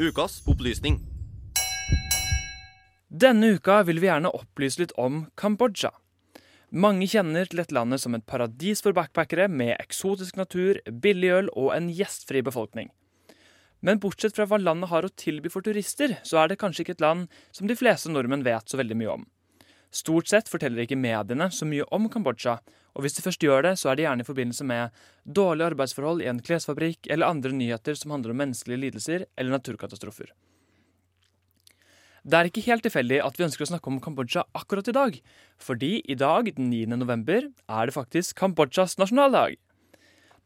Ukas opplysning. Denne uka vil vi gjerne opplyse litt om Kambodsja. Mange kjenner til dette landet som et paradis for backpackere med eksotisk natur, billig øl og en gjestfri befolkning. Men bortsett fra hva landet har å tilby for turister, så er det kanskje ikke et land som de fleste nordmenn vet så veldig mye om. Stort sett forteller ikke mediene så mye om Kambodsja, og hvis de først gjør det, så er det gjerne i forbindelse med dårlige arbeidsforhold i en klesfabrikk eller andre nyheter som handler om menneskelige lidelser eller naturkatastrofer. Det er ikke helt tilfeldig at vi ønsker å snakke om Kambodsja akkurat i dag, fordi i dag, den 9. november, er det faktisk Kambodsjas nasjonaldag.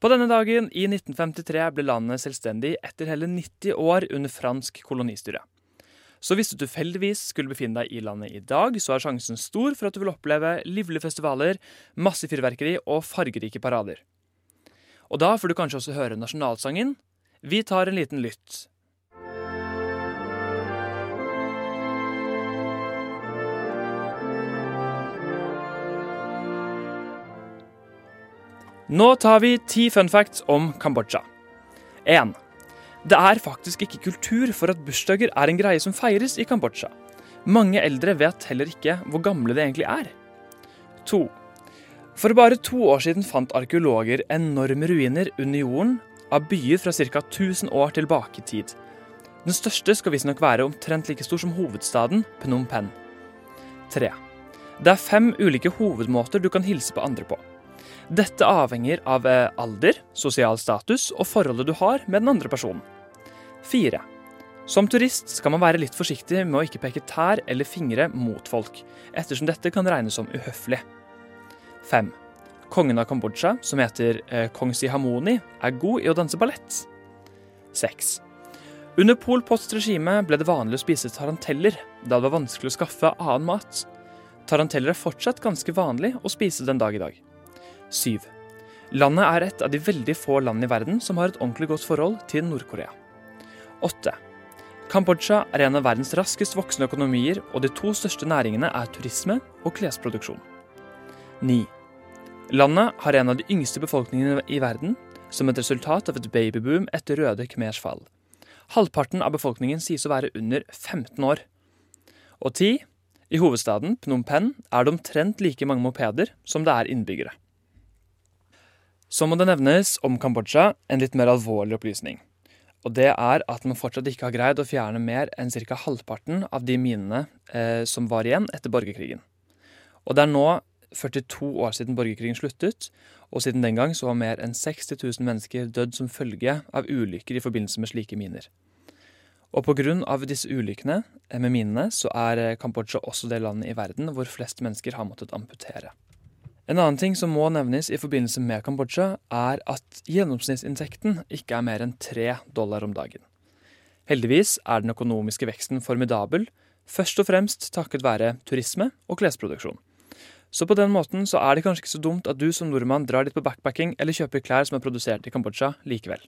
På denne dagen i 1953 ble landet selvstendig etter hele 90 år under fransk kolonistyre. Så hvis du tilfeldigvis skulle befinne deg i landet i dag, så er sjansen stor for at du vil oppleve livlige festivaler, masse fyrverkeri og fargerike parader. Og da får du kanskje også høre nasjonalsangen. Vi tar en liten lytt. Nå tar vi ti fun facts om Kambodsja. 1. Det er faktisk ikke kultur for at bursdager er en greie som feires i Kambodsja. Mange eldre vet heller ikke hvor gamle de egentlig er. 2. For bare to år siden fant arkeologer enorme ruiner under jorden av byer fra ca. 1000 år tilbake i tid. Den største skal visstnok være omtrent like stor som hovedstaden Phnom Penh. 3. Det er fem ulike hovedmåter du kan hilse på andre på. Dette avhenger av eh, alder, sosial status og forholdet du har med den andre personen. 4. Som turist skal man være litt forsiktig med å ikke peke tær eller fingre mot folk, ettersom dette kan regnes som uhøflig. 5. Kongen av Kambodsja, som heter eh, kong Sihamoni, er god i å danse ballett. 6. Under Pol Pots regime ble det vanlig å spise taranteller, da det var vanskelig å skaffe annen mat. Taranteller er fortsatt ganske vanlig å spise den dag i dag. 7. Landet er et av de veldig få land i verden som har et ordentlig godt forhold til Nord-Korea. 8. Kambodsja er en av verdens raskest voksende økonomier, og de to største næringene er turisme og klesproduksjon. 9. Landet har en av de yngste befolkningene i verden, som et resultat av et babyboom etter Røde Khmers fall. Halvparten av befolkningen sies å være under 15 år. Og 10. I hovedstaden, Phnom Penh, er det omtrent like mange mopeder som det er innbyggere. Så må det nevnes om Kambodsja en litt mer alvorlig opplysning. Og det er at man fortsatt ikke har greid å fjerne mer enn ca. halvparten av de minene eh, som var igjen etter borgerkrigen. Og det er nå 42 år siden borgerkrigen sluttet, og siden den gang så har mer enn 60 000 mennesker dødd som følge av ulykker i forbindelse med slike miner. Og pga. disse ulykkene eh, med minene, så er eh, Kambodsja også det landet i verden hvor flest mennesker har måttet amputere. En annen ting som må nevnes i forbindelse med Kambodsja, er at gjennomsnittsinntekten ikke er mer enn tre dollar om dagen. Heldigvis er den økonomiske veksten formidabel, først og fremst takket være turisme og klesproduksjon. Så på den måten så er det kanskje ikke så dumt at du som nordmann drar litt på backpacking eller kjøper klær som er produsert i Kambodsja likevel.